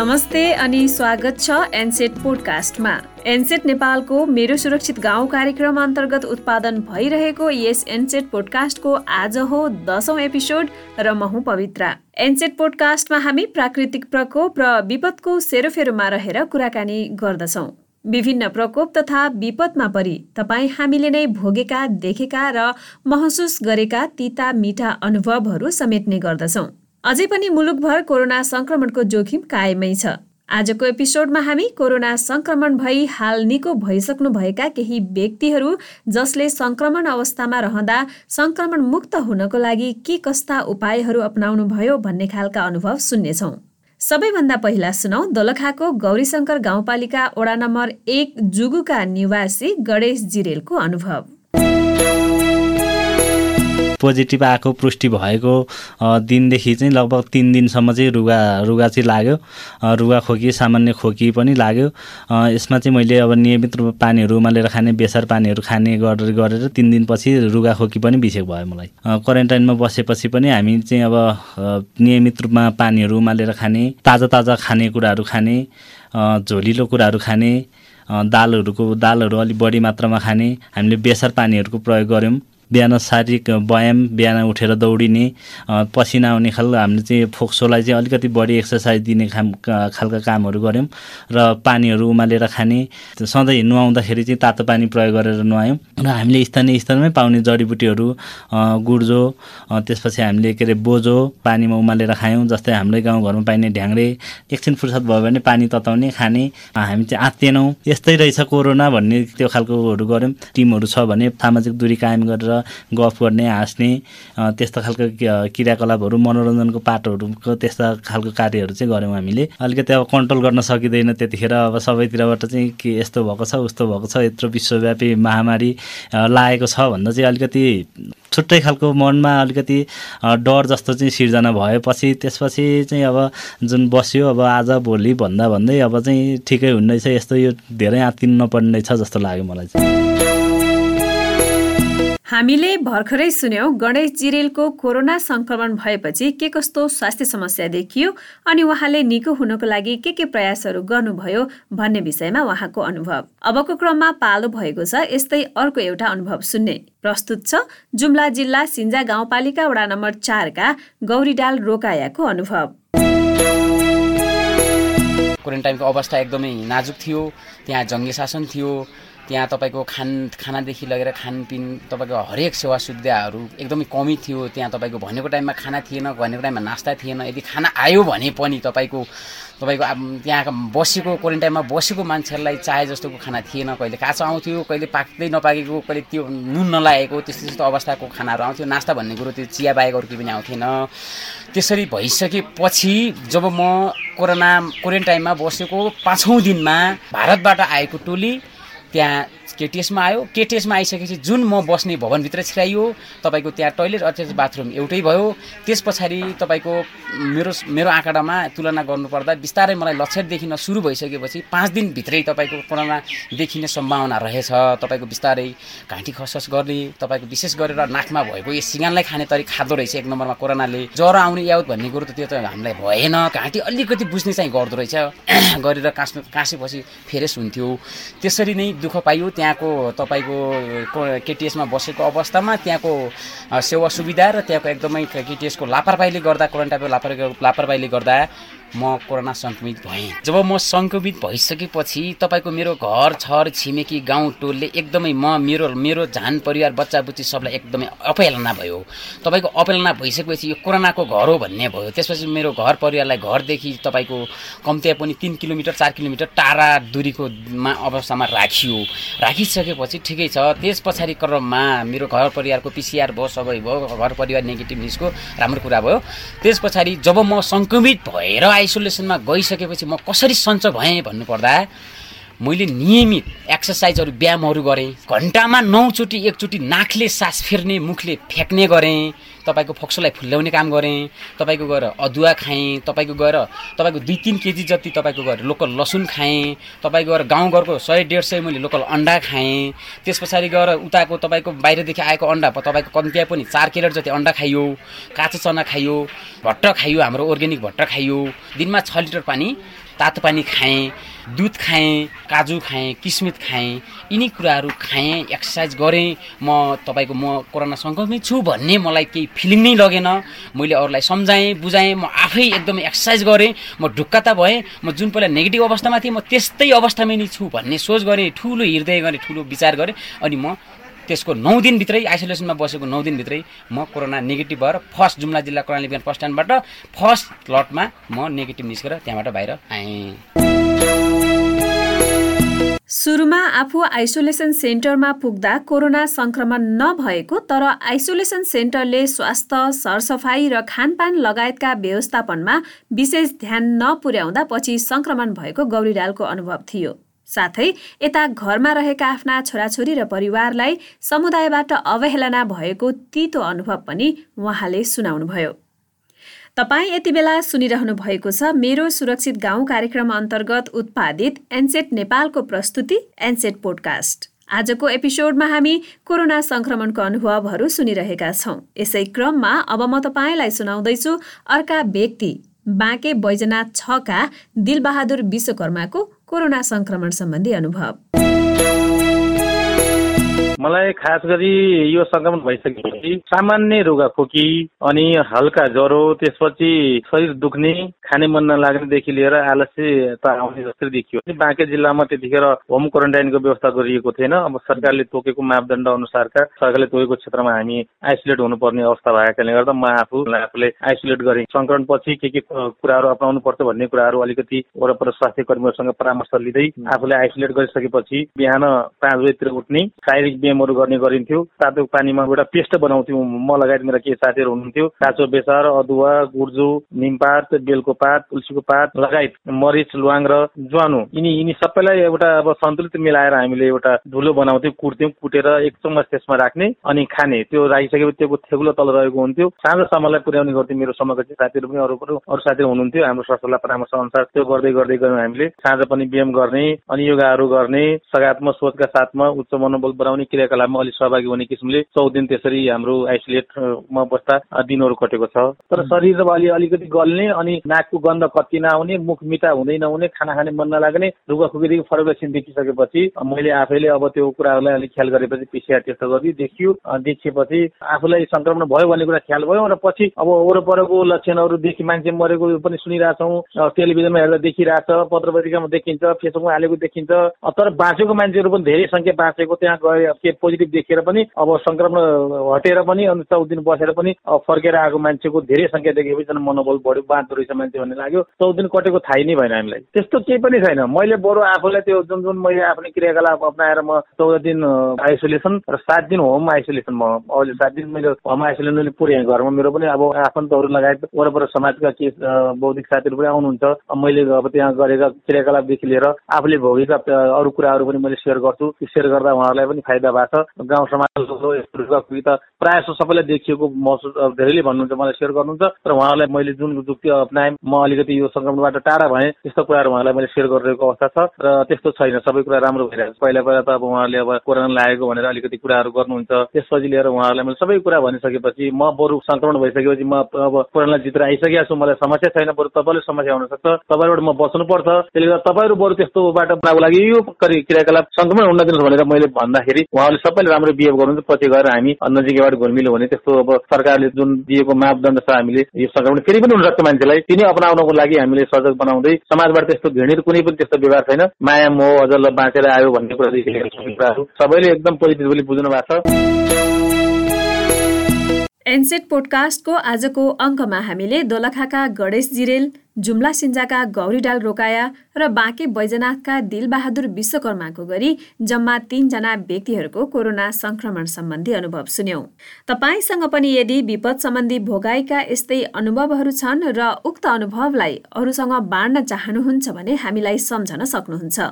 नमस्ते अनि स्वागत छ एनसेट पोडकास्टमा। एनसेट नेपालको मेरो सुरक्षित गाउँ कार्यक्रम अन्तर्गत उत्पादन भइरहेको यस एनसेट पोडकास्टको आज हो दसौँ एपिसोड र म हुँ पवित्रा। एनसेट पोडकास्टमा हामी प्राकृतिक प्रकोप र विपदको सेरोफेरोमा रहेर कुराकानी गर्दछौँ। विभिन्न प्रकोप तथा विपदमा परि तपाईँ हामीले नै भोगेका देखेका र महसुस गरेका तिता मिठा अनुभवहरू समेट्ने गर्दछौँ। अझै पनि मुलुकभर कोरोना संक्रमणको जोखिम कायमै छ। आजको एपिसोडमा हामी कोरोना संक्रमण भई हाल निको भइसक्नु भएका केही व्यक्तिहरू जसले संक्रमण अवस्थामा रहँदा संक्रमण मुक्त हुनको लागि के कस्ता उपायहरू अप्नाउनु भयो भन्ने खालका अनुभव सुन्नेछौँ। सबैभन्दा पहिला सुनौ दोलखाको गौरीशङ्कर गाउँपालिका वडा नम्बर एक जुगुका निवासी गणेश जिरेलको अनुभव। पोजिटिभ आएको पुष्टि भएको दिनदेखि चाहिँ लगभग तिन दिनसम्म चाहिँ रुगा रुगा चाहिँ लाग्यो। रुगा खोकी सामान्य खोकी पनि लाग्यो। यसमा चाहिँ मैले अब नियमित रूपमा पानीहरू उमालेर खाने बेसार पानीहरू खाने गरेर गरेर तिन दिनपछि रुगा खोकी पनि बिसेको भयो मलाई। क्वारेन्टाइनमा बसेपछि पनि हामी चाहिँ अब नियमित रूपमा पानीहरू उमालेर खाने ताजा ताजा खानेकुराहरू खाने झोलिलो कुराहरू खाने दालहरूको दालहरू अलिक बढी मात्रामा खाने हामीले बेसार पानीहरूको प्रयोग गऱ्यौँ। बिहान शारीरिक व्यायाम बिहान उठेर दौडिने पसिना आउने खालको हामीले चाहिँ फोक्सोलाई चाहिँ अलिकति बढी एक्सर्साइज दिने खाम खालका कामहरू गऱ्यौँ र पानीहरू उमालेर खाने सधैँ नुहाउँदाखेरि चाहिँ तातो पानी प्रयोग गरेर नुहायौँ र हामीले स्थानीय स्तरमै पाउने जडीबुटीहरू गुर्जो त्यसपछि हामीले के अरे बोजो पानीमा उमालेर खायौँ जस्तै हाम्रै गाउँघरमा पाइने ढ्याङ्ग्रे एकछिन फुर्सद भयो भने पानी तताउने खाने हामी चाहिँ आत्तिएनौँ। यस्तै रहेछ कोरोना भन्ने त्यो खालकोहरू गऱ्यौँ। टिमहरू छ भने सामाजिक दूरी कायम गरेर गफ गर्ने हाँस्ने त्यस्तो खालको क्रियाकलापहरू मनोरञ्जनको पाटोहरूको त्यस्ता खालको कार्यहरू चाहिँ गऱ्यौँ हामीले। अलिकति अब कन्ट्रोल गर्न सकिँदैन त्यतिखेर अब सबैतिरबाट चाहिँ के यस्तो भएको छ उस्तो भएको छ यत्रो विश्वव्यापी महामारी लागेको छ भन्दा चाहिँ अलिकति छुट्टै खालको मनमा अलिकति डर जस्तो चाहिँ सिर्जना भएपछि त्यसपछि चाहिँ अब जुन बस्यो अब आज भोलि भन्दा भन्दै अब चाहिँ ठिकै हुँदैछ यस्तो यो धेरै आत्तिनु नपर्ने रहेछ जस्तो लाग्यो मलाई चाहिँ। हामीले भर्खरै सुन्यौँ गणेश जिरेलको कोरोना संक्रमण भएपछि के कस्तो स्वास्थ्य समस्या देखियो अनि उहाँले निको हुनको लागि के के प्रयासहरू गर्नुभयो भन्ने विषयमा उहाँको अनुभव। अबको क्रममा पालो भएको छ यस्तै अर्को एउटा अनुभव सुन्ने। प्रस्तुत छ जुम्ला जिल्ला सिन्जा गाउँपालिका वडा नम्बर चारका गौरीडाल रोकायाको अनुभव। क्वारेन्टाइनको अवस्था एकदमै नाजुक थियो त्यहाँ जङ्गे शासन थियो त्यहाँ तपाईँको खान खानादेखि लगेर खानपिन तपाईँको हरेक सेवा सुविधाहरू एकदमै कमी थियो। त्यहाँ तपाईँको भनेको टाइममा खाना थिएन भनेको टाइममा नास्ता थिएन। यदि खाना आयो भने पनि तपाईँको तपाईँको अब त्यहाँका बसेको क्वारेन्टाइनमा बसेको मान्छेहरूलाई चाहे जस्तोको खाना थिएन कहिले काँचो आउँथ्यो कहिले पाक्दै नपाकेको कहिले त्यो नुन नलागेको त्यस्तो त्यस्तो अवस्थाको खानाहरू आउँथ्यो। नास्ता भन्ने कुरो त्यो चिया बाहेक अरू केही पनि आउँथेन। त्यसरी भइसकेपछि जब म कोरोना क्वारेन्टाइनमा बसेको पाँचौँ दिनमा भारतबाट आएको टोली त्यहाँ केटिएसमा आयो। केटिएसमा आइसकेपछि जुन म बस्ने भवनभित्र छिराइयो तपाईँको त्यहाँ टोइलेट अट्याच बाथरुम एउटै भयो। त्यस पछाडि तपाईँको मेरो मेरो आँकडामा तुलना गर्नुपर्दा बिस्तारै मलाई लक्षण देखिन सुरु भइसकेपछि पाँच दिनभित्रै तपाईँको कोरोना देखिने सम्भावना रहेछ। तपाईँको बिस्तारै घाँटी खसखस गर्ने तपाईँको विशेष गरेर नाकमा भएको यो सिँगानलाई खाने तरिक खाँदो रहेछ एक नम्बरमा कोरोनाले। ज्वरो आउने याउत भन्ने कुरो त त्यो त हामीलाई भएन। घाँटी अलिकति बुझ्ने चाहिँ गर्दो रहेछ। गरेर काँच्नु काँसेपछि फेरेस हुन्थ्यो। त्यसरी नै दुःख पाइयो। त्यहाँ त्यहाँको तपाईँको केटिएसमा बसेको अवस्थामा त्यहाँको सेवा सुविधा र त्यहाँको एकदमै केटिएसको लापरवाहीले गर्दा क्वारेन्टाइनको लापर लापरवाहीले गर्दा म कोरोना सङ्क्रमित भएँ। जब म सङ्क्रमित भइसकेपछि तपाईँको मेरो घर छर छिमेकी गाउँ टोलले एकदमै म मेरो मेरो झान परिवार बच्चा बुच्ची सबलाई एकदमै अपहेलना भयो। तपाईँको अपहेलना भइसकेपछि यो कोरोनाको घर हो भन्ने भयो। त्यसपछि मेरो घर परिवारलाई घरदेखि तपाईँको कम्ती पनि तिन किलोमिटर चार किलोमिटर टाढा दुरीको मा अवस्थामा राखियो। राखिसकेपछि ठिकै छ त्यस पछाडि क्रममा मेरो घर परिवारको पिसिआर भयो सबै भयो घर परिवार नेगेटिभ निस्को राम्रो कुरा भयो। त्यस पछाडि जब म सङ्क्रमित भएर आइसोलेसनमा गइसकेपछि म कसरी सन्च भएँ भन्नुपर्दा मैले नियमित एक्सर्साइजहरू व्यायामहरू गरेँ। घन्टामा नौचोटि एकचोटि नाकले सास फेर्ने मुखले फ्याँक्ने गरेँ। तपाईँको फोक्सोलाई फुल्याउने काम गरेँ। तपाईँको गएर अदुवा खाएँ। तपाईँको गएर तपाईँको दुई तिन केजी जति तपाईँको गएर लोकल लसुन खाएँ। तपाईँको गएर गाउँघरको सय डेढ सय मैले लोकल अन्डा खाएँ। त्यस पछाडि गएर उताको तपाईँको बाहिरदेखि आएको अन्डा तपाईँको कम्ती पनि चार केरेट जति अन्डा खाइयो काँचो चना खाइयो भट्ट खाइयो हाम्रो अर्ग्यानिक भट्ट खाइयो। दिनमा छ लिटर पानी तातो पानी खाएँ दुध खाएँ काजु खाएँ किस्मित खाएँ यिनी कुराहरू खाएँ एक्सर्साइज गरेँ। म तपाईँको म कोरोना सङ्क्रमित छु भन्ने मलाई केही फिलिङ नै लगेन। मैले अरूलाई सम्झाएँ बुझाएँ म आफै एकदमै एक्सर्साइज गरेँ म ढुक्का त भएँ म जुन पहिला नेगेटिभ अवस्थामा थिएँ म त्यस्तै अवस्थामा नै छु भन्ने सोच गरेँ ठुलो हृदय गरेँ ठुलो विचार गरेँ। अनि म त्यसको नौ दिनभित्रै आइसोलेसनमा बसेको नौ दिनभित्रै म कोरोना नेगेटिभ भएर फर्स्ट जुम्ला जिल्ला कर्णाली बिहान फर्स्ट स्ट्यान्डबाट फर्स्ट लटमा म नेगेटिभ निस्केर त्यहाँबाट बाहिर आएँ। सुरुमा आफू आइसोलेसन सेन्टरमा पुग्दा कोरोना संक्रमण नभएको तर आइसोलेसन सेन्टरले स्वास्थ्य सरसफाई र खानपान लगायतका व्यवस्थापनमा विशेष ध्यान नपुर्याउँदा पछि संक्रमण भएको गौरीलालको अनुभव थियो। साथै यता घरमा रहेका आफ्ना छोराछोरी र परिवारलाई समुदायबाट अवहेलना भएको तितो अनुभव पनि उहाँले सुनाउनुभयो। तपाईँ यति बेला सुनिरहनु भएको छ मेरो सुरक्षित गाउँ कार्यक्रम अन्तर्गत उत्पादित एनसेट नेपालको प्रस्तुति एनसेट पोडकास्ट। आजको एपिसोडमा हामी कोरोना संक्रमणको अनुभवहरू सुनिरहेका छौँ। यसै क्रममा अब म तपाईँलाई सुनाउँदैछु अर्का व्यक्ति बाँके बैजनाथ छका दिलबहादुर विश्वकर्माको कोरोना संक्रमण सम्बन्धी अनुभव मलाई खास गरी यो संक्रमण भइसकेपछि सामान्य रुगाखोकी अनि हल्का ज्वरो त्यसपछि शरीर दुख्ने खाने मन नलाग्नेदेखि लिएर आलस्यता आउने जस्तै देखियो। बाँके जिल्लामा त्यतिखेर होम क्वारेन्टाइनको व्यवस्था गरिएको थिएन। अब सरकारले तोकेको मापदण्ड अनुसारका सरकारले तोकेको क्षेत्रमा हामी आइसोलेट हुनुपर्ने अवस्था भएकाले गर्दा म आफू आफूले आइसोलेट गरेँ। संक्रमण पछि के के कुराहरू अप्नाउनु पर्छ भन्ने कुराहरू अलिकति वरपर स्वास्थ्य कर्मीहरूसँग परामर्श लिँदै आफूले आइसोलेट गरिसकेपछि बिहान पाँच बजीतिर उठ्ने शारीरिक व्यायामहरू गर्ने गरिन्थ्यो। तातो पानीमा एउटा पेस्ट बनाउँथ्यौँ। म लगायत मेरा केही साथीहरू हुनुहुन्थ्यो। काँचो बेसार अदुवा गुर्जु निमपात बेलको पात तुलसीको पात लगायत मरिच लुवाङ र ज्वानो। यिनी यिनी सबैलाई एउटा अब सन्तुलित मिलाएर हामीले एउटा धुलो बनाउँथ्यौँ कुट्थ्यौँ कुटेर एक चम्मच त्यसमा राख्ने अनि खाने। त्यो राखिसकेपछि त्यो थेगुलो तल रहेको हुन्थ्यो। साँझ समयलाई पुर्याउने गर्थ्यौँ मेरो समयको साथीहरू पनि अरू अरू साथीहरू हुनुहुन्थ्यो। हाम्रो सरसल्लाह परामर्श अनुसार त्यो गर्दै गर्दै गयौँ हामीले साँझ पनि व्यायाम गर्ने अनि योगाहरू गर्ने सकारात्मक सोचका साथमा उच्च मनोबल बढाउने क्रियाकलापमा अलिक सहभागी हुने किसिमले चौध दिन त्यसरी हाम्रो आइसोलेटमा बस्दा दिनहरू कटेको छ। तर शरीर अलि अलिकति गल्ने अनि नाकको गन्ध कति नआउने मुख मिठा हुँदै नहुने खाना खाने मन नलाग्ने रुगाखुकीदेखि फरक लक्षण देखिसकेपछि मैले आफैले अब त्यो कुराहरूलाई अलिक ख्याल गरेपछि पिसिआर टेस्ट गर्दै देखियो देखिएपछि आफूलाई संक्रमण भयो भन्ने कुरा ख्याल भयो र पछि अब वरपरको लक्षणहरू देखि मान्छे मरेको पनि सुनिरहेछौँ टेलिभिजनमा हेर्दा देखिरहेछ पत्र पत्रिकामा देखिन्छ फेसबुकमा हालेको देखिन्छ तर बाँचेको मान्छेहरू पनि धेरै सङ्ख्या बाँचेको त्यहाँ गए के पोजिटिभ देखेर पनि अब संक्रमण हटेर पनि अनि चौध दिन बसेर पनि फर्केर आएको मान्छेको धेरै सङ्ख्या देखेपछि मनोबल बढ्यो बाँच्दो रहेछ मान्छे भन्ने लाग्यो। चौध दिन कटेको थाहै नै भएन हामीलाई। त्यस्तो केही पनि छैन। मैले बरु आफूलाई त्यो जुन जुन मैले आफ्नो क्रियाकलाप अप्नाएर म चौध दिन आइसोलेसन र सात दिन होम आइसोलेसन म अहिले सात दिन मैले होम आइसोलेसन पुऱ्याएँ। घरमा मेरो पनि अब आफन्तहरू लगायत वरपर समाजका के बौद्धिक साथीहरू पनि आउनुहुन्छ। मैले अब त्यहाँ गरेका क्रियाकलापदेखि लिएर आफूले भोगेका अरू कुराहरू पनि मैले सेयर गर्छु। सेयर गर्दा उहाँहरूलाई पनि फाइदा भएको छ। गाउँ समाजको यस्तो प्रायः जस्तो सबैलाई देखिएको महसुस धेरैले भन्नुहुन्छ मलाई सेयर गर्नुहुन्छ र उहाँलाई मैले जुन जुक्ति अप्नाएँ म अलिकति यो सङ्क्रमणबाट टाढा भएँ त्यस्तो कुराहरू उहाँलाई मैले सेयर गरिरहेको अवस्था छ र त्यस्तो छैन। सबै कुरा राम्रो भइरहेको छ। पहिला पहिला त अब उहाँहरूले अब कोरोना लागेको भनेर अलिकति कुराहरू गर्नुहुन्छ। त्यसपछि लिएर उहाँहरूलाई मैले सबै कुरा भनिसकेपछि म बरु सङ्क्रमण भइसकेपछि म अब कोरोनालाई जितेर आइसकेको छु। मलाई समस्या छैन बरु तपाईँले समस्या हुनसक्छ। तपाईँबाट म बस्नुपर्छ। त्यसले गर्दा तपाईँहरू बरु त्यस्तोबाट लागि यो क्रियाकलाप सङ्क्रमण हुन दिनुहोस् भनेर मैले भन्दाखेरि उहाँहरूले सबैले राम्रो बिहेभ गर्नुहुन्छ पछि गएर हामी नजिकैबाट घुलमिलो भने त्यस्तो अब सरकारले जुन दिएको मापदण्ड छ हामीले यो संक्रमण फेरि पनि हुनसक्छ मान्छेलाई। तिनी अपनाउनको लागि हामीले सजग बनाउँदै समाजबाट त्यस्तो घृणित कुनै पनि त्यस्तो व्यवहार छैन। माया मोह अझ बाँचेर आयो भन्ने कुरादेखि लिएर कुराहरू सबैले एकदम पोजिटिभली बुझ्नु भएको छ। एनसेट पोडकास्टको आजको अङ्कमा हामीले दोलखाका गणेश जिरेल जुम्ला सिन्जाका गौरीडाल रोकाया र बाँके बैजनाथका दिलबहादुर विश्वकर्माको गरी जम्मा तीनजना व्यक्तिहरूको कोरोना संक्रमण सम्बन्धी अनुभव सुन्यौं। तपाईँसँग पनि यदि विपद सम्बन्धी भोगाईका यस्तै अनुभवहरू छन् र उक्त अनुभवलाई अरूसँग बाँड्न चाहनुहुन्छ भने हामीलाई सम्झन सक्नुहुन्छ।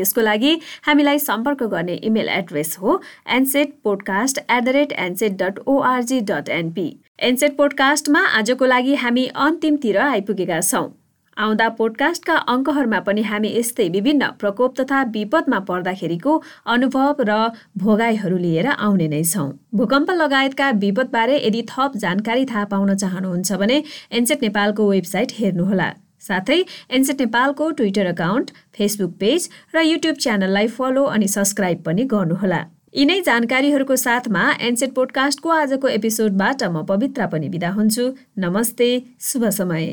त्यसको लागि हामीलाई सम्पर्क गर्ने इमेल एड्रेस हो NSET podcast at the rate NSET dot ORG dot NP NSET पोडकास्टमा आजको लागि हामी अन्तिमतिर आइपुगेका छौँ। आउँदा पोडकास्टका अङ्कहरूमा पनि हामी यस्तै विभिन्न प्रकोप तथा विपदमा पर्दाखेरिको अनुभव र भोगाईहरू लिएर आउने नै छौँ। भूकम्प लगायतका विपदबारे यदि थप जानकारी थाहा पाउन चाहनुहुन्छ भने एनसेट नेपालको वेबसाइट हेर्नुहोला। साथै एनसेट नेपालको ट्विटर अकाउन्ट फेसबुक पेज र युट्युब च्यानललाई फलो अनि सब्सक्राइब पनि गर्नुहोला। यिनै जानकारीहरूको साथमा एनसेट पोडकास्टको आजको एपिसोडबाट म पवित्रा पनि बिदा हुन्छु। नमस्ते शुभ समय।